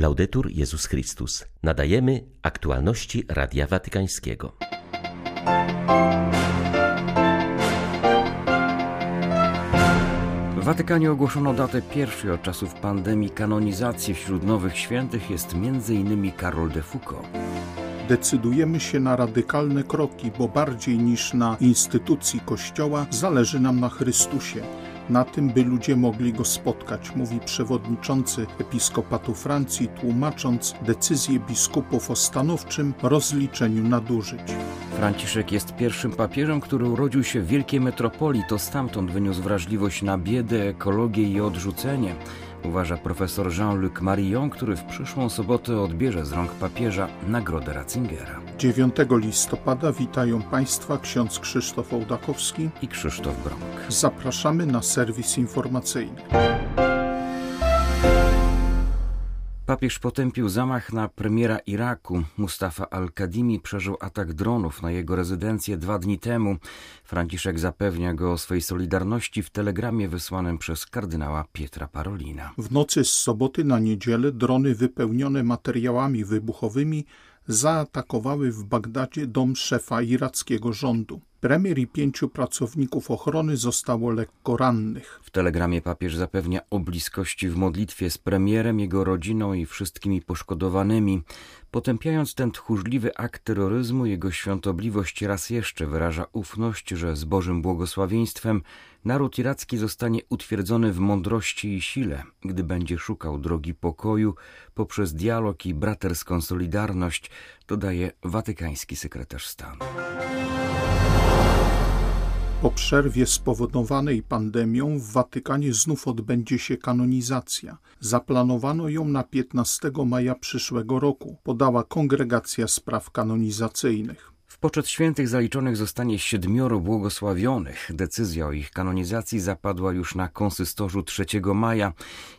Laudetur Jezus Chrystus. Nadajemy aktualności Radia Watykańskiego. W Watykanie ogłoszono datę pierwszej od czasów pandemii kanonizacji wśród nowych świętych jest m.in. Karol de Foucault. Decydujemy się na radykalne kroki, bo bardziej niż na instytucji Kościoła zależy nam na Chrystusie na tym, by ludzie mogli go spotkać, mówi przewodniczący episkopatu Francji, tłumacząc decyzję biskupów o stanowczym rozliczeniu nadużyć. Franciszek jest pierwszym papieżem, który urodził się w wielkiej metropolii, to stamtąd wyniósł wrażliwość na biedę, ekologię i odrzucenie uważa profesor Jean-Luc Marion, który w przyszłą sobotę odbierze z rąk papieża nagrodę Ratzingera. 9 listopada witają Państwa ksiądz Krzysztof Ołdakowski i Krzysztof Brąk. Zapraszamy na serwis informacyjny. Papież potępił zamach na premiera Iraku. Mustafa al-Kadimi przeżył atak dronów na jego rezydencję dwa dni temu. Franciszek zapewnia go o swojej solidarności w telegramie wysłanym przez kardynała Pietra Parolina. W nocy z soboty na niedzielę drony wypełnione materiałami wybuchowymi zaatakowały w Bagdadzie dom szefa irackiego rządu. Premier i pięciu pracowników ochrony zostało lekko rannych. W telegramie papież zapewnia o bliskości w modlitwie z premierem, jego rodziną i wszystkimi poszkodowanymi. Potępiając ten tchórzliwy akt terroryzmu, jego świątobliwość raz jeszcze wyraża ufność, że z Bożym błogosławieństwem naród iracki zostanie utwierdzony w mądrości i sile, gdy będzie szukał drogi pokoju poprzez dialog i braterską solidarność, dodaje watykański sekretarz stanu. Po przerwie spowodowanej pandemią w Watykanie znów odbędzie się kanonizacja. Zaplanowano ją na 15 maja przyszłego roku, podała Kongregacja Spraw Kanonizacyjnych poczet świętych zaliczonych zostanie siedmioro błogosławionych. Decyzja o ich kanonizacji zapadła już na konsystorzu 3 maja,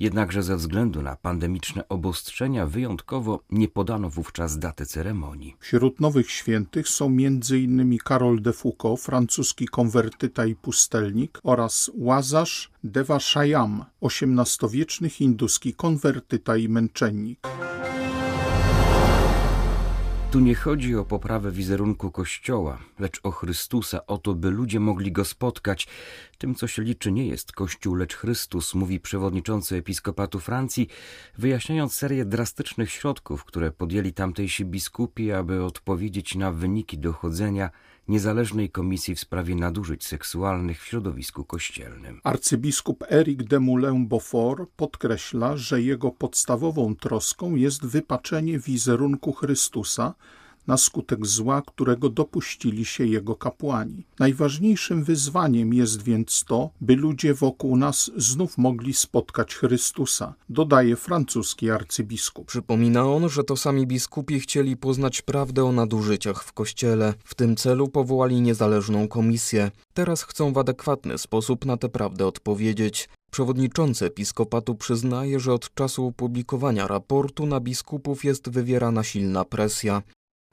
jednakże ze względu na pandemiczne obostrzenia wyjątkowo nie podano wówczas daty ceremonii. Wśród nowych świętych są m.in. Karol de Foucault, francuski konwertyta i pustelnik oraz Łazarz Devashayam, XVIII-wieczny hinduski konwertyta i męczennik. Tu nie chodzi o poprawę wizerunku Kościoła, lecz o Chrystusa, o to, by ludzie mogli go spotkać. Tym, co się liczy, nie jest Kościół, lecz Chrystus, mówi przewodniczący episkopatu Francji, wyjaśniając serię drastycznych środków, które podjęli tamtejsi biskupi, aby odpowiedzieć na wyniki dochodzenia niezależnej komisji w sprawie nadużyć seksualnych w środowisku kościelnym. Arcybiskup Eric de Moulin-Beaufort podkreśla, że jego podstawową troską jest wypaczenie wizerunku Chrystusa na skutek zła, którego dopuścili się jego kapłani. Najważniejszym wyzwaniem jest więc to, by ludzie wokół nas znów mogli spotkać Chrystusa, dodaje francuski arcybiskup. Przypomina on, że to sami biskupi chcieli poznać prawdę o nadużyciach w kościele. W tym celu powołali niezależną komisję. Teraz chcą w adekwatny sposób na tę prawdę odpowiedzieć. Przewodniczący episkopatu przyznaje, że od czasu opublikowania raportu na biskupów jest wywierana silna presja.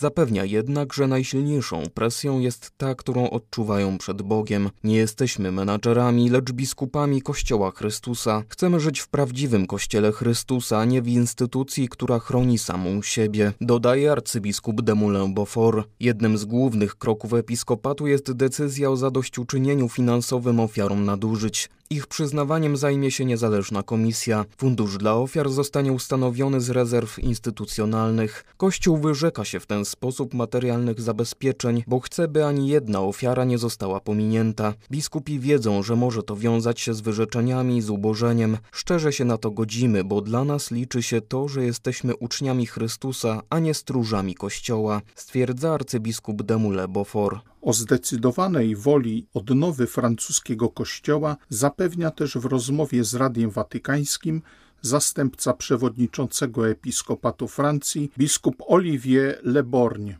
Zapewnia jednak, że najsilniejszą presją jest ta, którą odczuwają przed Bogiem. Nie jesteśmy menadżerami, lecz biskupami Kościoła Chrystusa. Chcemy żyć w prawdziwym Kościele Chrystusa, nie w instytucji, która chroni samą siebie, dodaje arcybiskup de Moulin-Beaufort. Jednym z głównych kroków episkopatu jest decyzja o zadośćuczynieniu finansowym ofiarom nadużyć. Ich przyznawaniem zajmie się niezależna komisja. Fundusz dla ofiar zostanie ustanowiony z rezerw instytucjonalnych. Kościół wyrzeka się w ten sposób materialnych zabezpieczeń, bo chce, by ani jedna ofiara nie została pominięta. Biskupi wiedzą, że może to wiązać się z wyrzeczeniami, z ubożeniem. Szczerze się na to godzimy, bo dla nas liczy się to, że jesteśmy uczniami Chrystusa, a nie stróżami Kościoła, stwierdza arcybiskup Demule Beaufort. O zdecydowanej woli odnowy francuskiego kościoła zapewnia też w rozmowie z Radiem Watykańskim zastępca przewodniczącego episkopatu Francji, biskup Olivier Leborgne.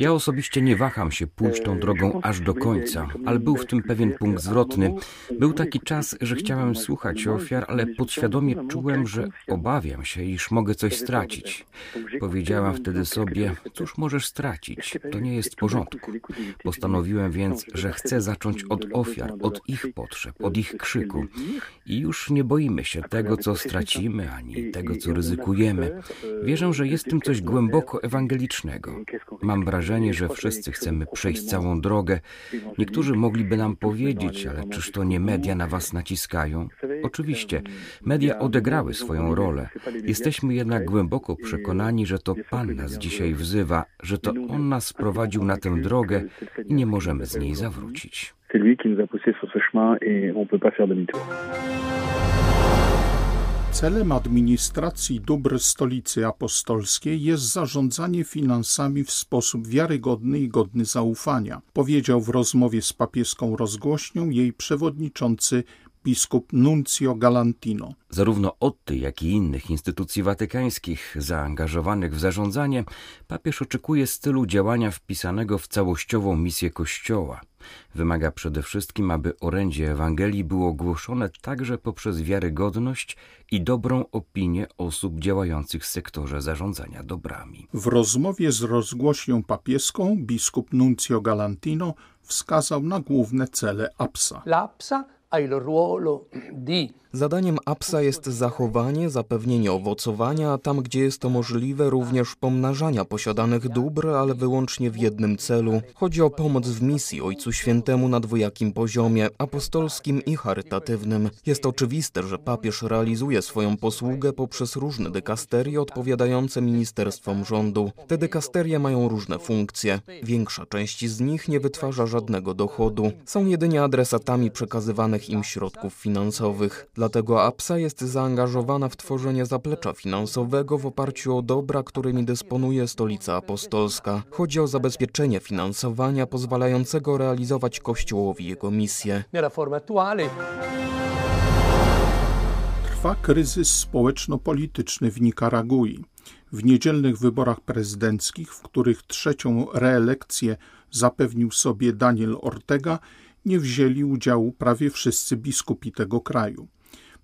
Ja osobiście nie waham się pójść tą drogą aż do końca, ale był w tym pewien punkt zwrotny. Był taki czas, że chciałem słuchać ofiar, ale podświadomie czułem, że obawiam się, iż mogę coś stracić. Powiedziałam wtedy sobie, cóż możesz stracić, to nie jest w porządku. Postanowiłem więc, że chcę zacząć od ofiar, od ich potrzeb, od ich krzyku. I już nie boimy się tego, co stracimy, ani tego, co ryzykujemy. Wierzę, że jest w tym coś głęboko ewangelicznego. Mam wrażenie, że wszyscy chcemy przejść całą drogę. Niektórzy mogliby nam powiedzieć, ale czyż to nie media na was naciskają? Oczywiście, media odegrały swoją rolę. Jesteśmy jednak głęboko przekonani, że to Pan nas dzisiaj wzywa, że to On nas sprowadził na tę drogę i nie możemy z niej zawrócić. C'est lui qui nous a sur ce chemin et on peut pas faire demi-tour. Celem administracji dóbr stolicy apostolskiej jest zarządzanie finansami w sposób wiarygodny i godny zaufania, powiedział w rozmowie z papieską rozgłośnią jej przewodniczący biskup Nuncio Galantino. Zarówno od tej, jak i innych instytucji watykańskich zaangażowanych w zarządzanie, papież oczekuje stylu działania wpisanego w całościową misję Kościoła. Wymaga przede wszystkim, aby orędzie Ewangelii było głoszone także poprzez wiarygodność i dobrą opinię osób działających w sektorze zarządzania dobrami. W rozmowie z rozgłośnią papieską biskup Nuncio Galantino wskazał na główne cele APSA. Ruolo di Zadaniem APSA jest zachowanie, zapewnienie owocowania, a tam gdzie jest to możliwe również pomnażania posiadanych dóbr, ale wyłącznie w jednym celu. Chodzi o pomoc w misji Ojcu Świętemu na dwojakim poziomie, apostolskim i charytatywnym. Jest oczywiste, że papież realizuje swoją posługę poprzez różne dykasterie odpowiadające ministerstwom rządu. Te dykasterie mają różne funkcje. Większa część z nich nie wytwarza żadnego dochodu. Są jedynie adresatami przekazywanych im środków finansowych. Dlatego APSA jest zaangażowana w tworzenie zaplecza finansowego w oparciu o dobra, którymi dysponuje Stolica Apostolska. Chodzi o zabezpieczenie finansowania pozwalającego realizować Kościołowi jego misję. Trwa kryzys społeczno-polityczny w Nikaragui. W niedzielnych wyborach prezydenckich, w których trzecią reelekcję zapewnił sobie Daniel Ortega, nie wzięli udziału prawie wszyscy biskupi tego kraju.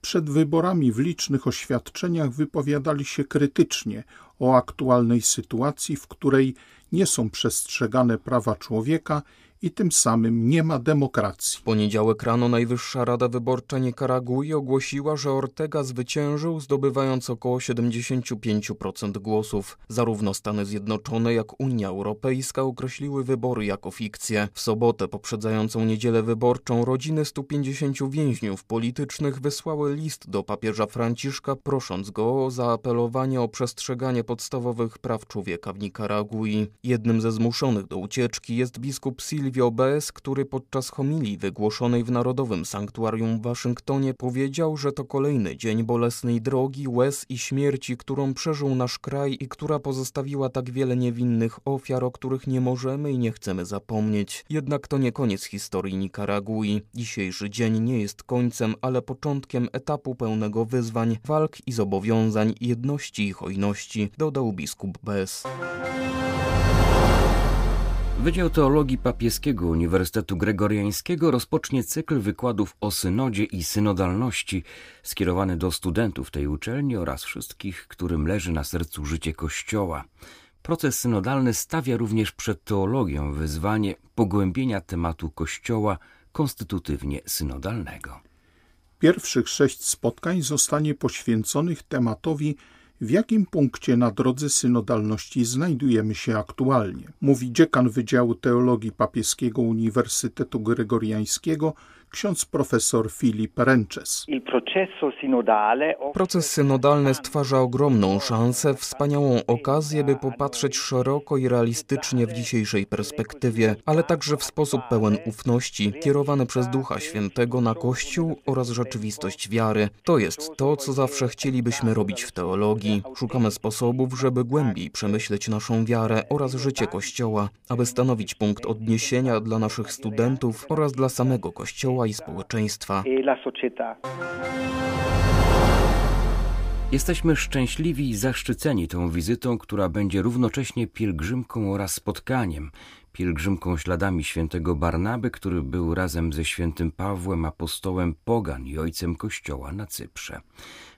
Przed wyborami w licznych oświadczeniach wypowiadali się krytycznie o aktualnej sytuacji, w której nie są przestrzegane prawa człowieka i tym samym nie ma demokracji. W poniedziałek rano Najwyższa Rada Wyborcza Nikaragui ogłosiła, że Ortega zwyciężył, zdobywając około 75% głosów. Zarówno Stany Zjednoczone, jak Unia Europejska określiły wybory jako fikcję. W sobotę poprzedzającą niedzielę wyborczą rodziny 150 więźniów politycznych wysłały list do papieża Franciszka, prosząc go o zaapelowanie o przestrzeganie podstawowych praw człowieka w Nikaragui. Jednym ze zmuszonych do ucieczki jest biskup Silvio Bez, który podczas homilii wygłoszonej w Narodowym Sanktuarium w Waszyngtonie powiedział, że to kolejny dzień bolesnej drogi, łez i śmierci, którą przeżył nasz kraj i która pozostawiła tak wiele niewinnych ofiar, o których nie możemy i nie chcemy zapomnieć. Jednak to nie koniec historii Nikaragui. Dzisiejszy dzień nie jest końcem, ale początkiem etapu pełnego wyzwań, walk i zobowiązań, jedności i hojności, dodał biskup Bez. Wydział Teologii Papieskiego Uniwersytetu Gregoriańskiego rozpocznie cykl wykładów o synodzie i synodalności skierowany do studentów tej uczelni oraz wszystkich, którym leży na sercu życie Kościoła. Proces synodalny stawia również przed teologią wyzwanie pogłębienia tematu Kościoła konstytutywnie synodalnego. Pierwszych sześć spotkań zostanie poświęconych tematowi w jakim punkcie na drodze synodalności znajdujemy się aktualnie, mówi dziekan Wydziału Teologii Papieskiego Uniwersytetu Gregoriańskiego ksiądz profesor Filip Rences. Proces synodalny stwarza ogromną szansę, wspaniałą okazję, by popatrzeć szeroko i realistycznie w dzisiejszej perspektywie, ale także w sposób pełen ufności, kierowany przez Ducha Świętego na Kościół oraz rzeczywistość wiary. To jest to, co zawsze chcielibyśmy robić w teologii. Szukamy sposobów, żeby głębiej przemyśleć naszą wiarę oraz życie Kościoła, aby stanowić punkt odniesienia dla naszych studentów oraz dla samego Kościoła i społeczeństwa. Jesteśmy szczęśliwi i zaszczyceni tą wizytą, która będzie równocześnie pielgrzymką oraz spotkaniem. Pielgrzymką śladami świętego Barnaby, który był razem ze świętym Pawłem, apostołem Pogan i ojcem Kościoła na Cyprze.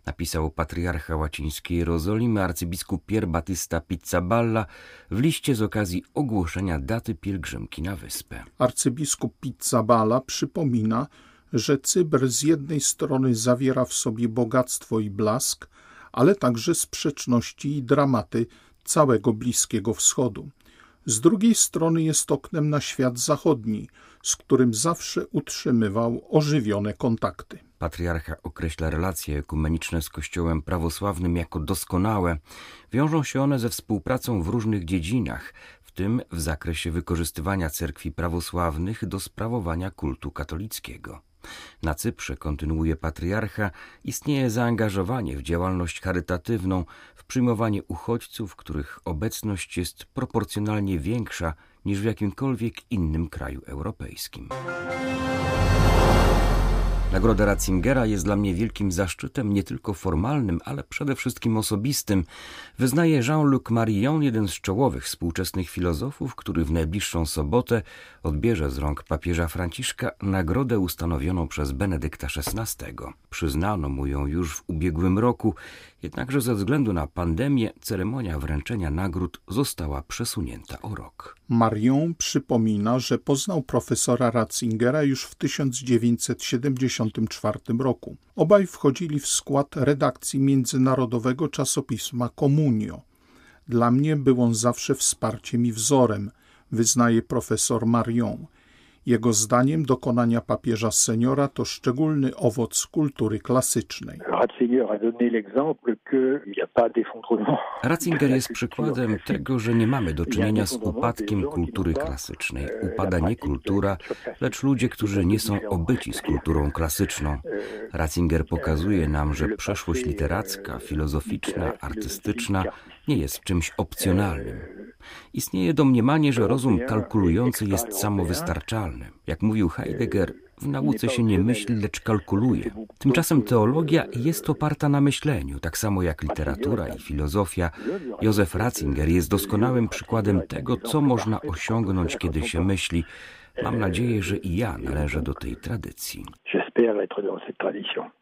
Napisał patriarcha łacińskiej Jerozolimy arcybiskup Pier Battista Pizzaballa w liście z okazji ogłoszenia daty pielgrzymki na wyspę. Arcybiskup Pizzaballa przypomina, że Cybr z jednej strony zawiera w sobie bogactwo i blask, ale także sprzeczności i dramaty całego Bliskiego Wschodu. Z drugiej strony jest oknem na świat zachodni, z którym zawsze utrzymywał ożywione kontakty. Patriarcha określa relacje ekumeniczne z Kościołem prawosławnym jako doskonałe. Wiążą się one ze współpracą w różnych dziedzinach, w tym w zakresie wykorzystywania cerkwi prawosławnych do sprawowania kultu katolickiego. Na Cyprze, kontynuuje patriarcha, istnieje zaangażowanie w działalność charytatywną, w przyjmowanie uchodźców, których obecność jest proporcjonalnie większa niż w jakimkolwiek innym kraju europejskim. Nagroda Ratzingera jest dla mnie wielkim zaszczytem, nie tylko formalnym, ale przede wszystkim osobistym. Wyznaje Jean-Luc Marion, jeden z czołowych współczesnych filozofów, który w najbliższą sobotę odbierze z rąk papieża Franciszka nagrodę ustanowioną przez Benedykta XVI. Przyznano mu ją już w ubiegłym roku, jednakże ze względu na pandemię ceremonia wręczenia nagród została przesunięta o rok. Marion przypomina, że poznał profesora Ratzingera już w 1974 roku. Obaj wchodzili w skład redakcji międzynarodowego czasopisma Comunio. Dla mnie był on zawsze wsparciem i wzorem, wyznaje profesor Marion. Jego zdaniem dokonania papieża seniora to szczególny owoc kultury klasycznej. Ratzinger jest przykładem tego, że nie mamy do czynienia z upadkiem kultury klasycznej. Upada nie kultura, lecz ludzie, którzy nie są obyci z kulturą klasyczną. Ratzinger pokazuje nam, że przeszłość literacka, filozoficzna, artystyczna nie jest czymś opcjonalnym. Istnieje domniemanie, że rozum kalkulujący jest samowystarczalny. Jak mówił Heidegger, w nauce się nie myśli, lecz kalkuluje. Tymczasem teologia jest oparta na myśleniu, tak samo jak literatura i filozofia. Józef Ratzinger jest doskonałym przykładem tego, co można osiągnąć, kiedy się myśli. Mam nadzieję, że i ja należę do tej tradycji.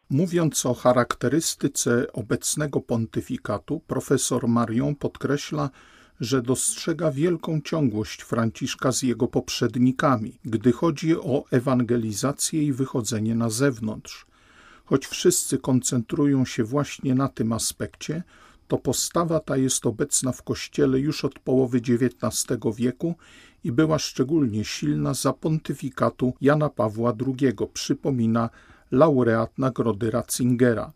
Mówiąc o charakterystyce obecnego pontyfikatu, profesor Marion podkreśla, że dostrzega wielką ciągłość Franciszka z jego poprzednikami, gdy chodzi o ewangelizację i wychodzenie na zewnątrz. Choć wszyscy koncentrują się właśnie na tym aspekcie, to postawa ta jest obecna w Kościele już od połowy XIX wieku i była szczególnie silna za pontyfikatu Jana Pawła II, przypomina laureat Nagrody Ratzingera.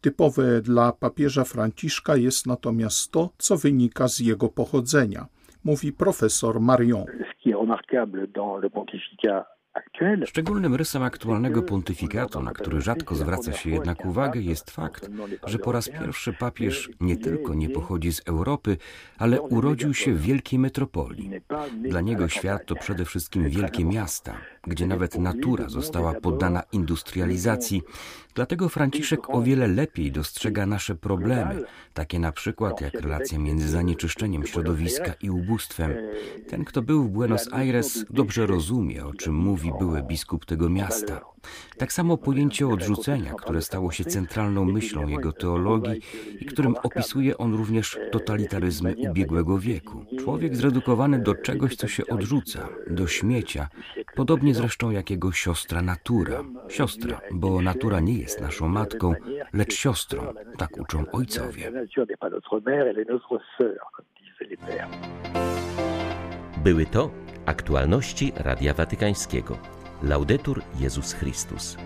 Typowe dla papieża Franciszka jest natomiast to, co wynika z jego pochodzenia, mówi profesor Marion. Szczególnym rysem aktualnego pontyfikatu, na który rzadko zwraca się jednak uwagę, jest fakt, że po raz pierwszy papież nie tylko nie pochodzi z Europy, ale urodził się w wielkiej metropolii. Dla niego świat to przede wszystkim wielkie miasta, gdzie nawet natura została poddana industrializacji. Dlatego Franciszek o wiele lepiej dostrzega nasze problemy, takie na przykład jak relacja między zanieczyszczeniem środowiska i ubóstwem. Ten, kto był w Buenos Aires, dobrze rozumie, o czym mówi były biskup tego miasta. Tak samo pojęcie odrzucenia, które stało się centralną myślą jego teologii i którym opisuje on również totalitaryzmy ubiegłego wieku. Człowiek zredukowany do czegoś, co się odrzuca, do śmiecia, podobnie zresztą jak jego siostra natura. Siostra, bo natura nie jest naszą matką, lecz siostrą, tak uczą ojcowie. Były to aktualności Radia Watykańskiego. Laudetur Jezus Chrystus.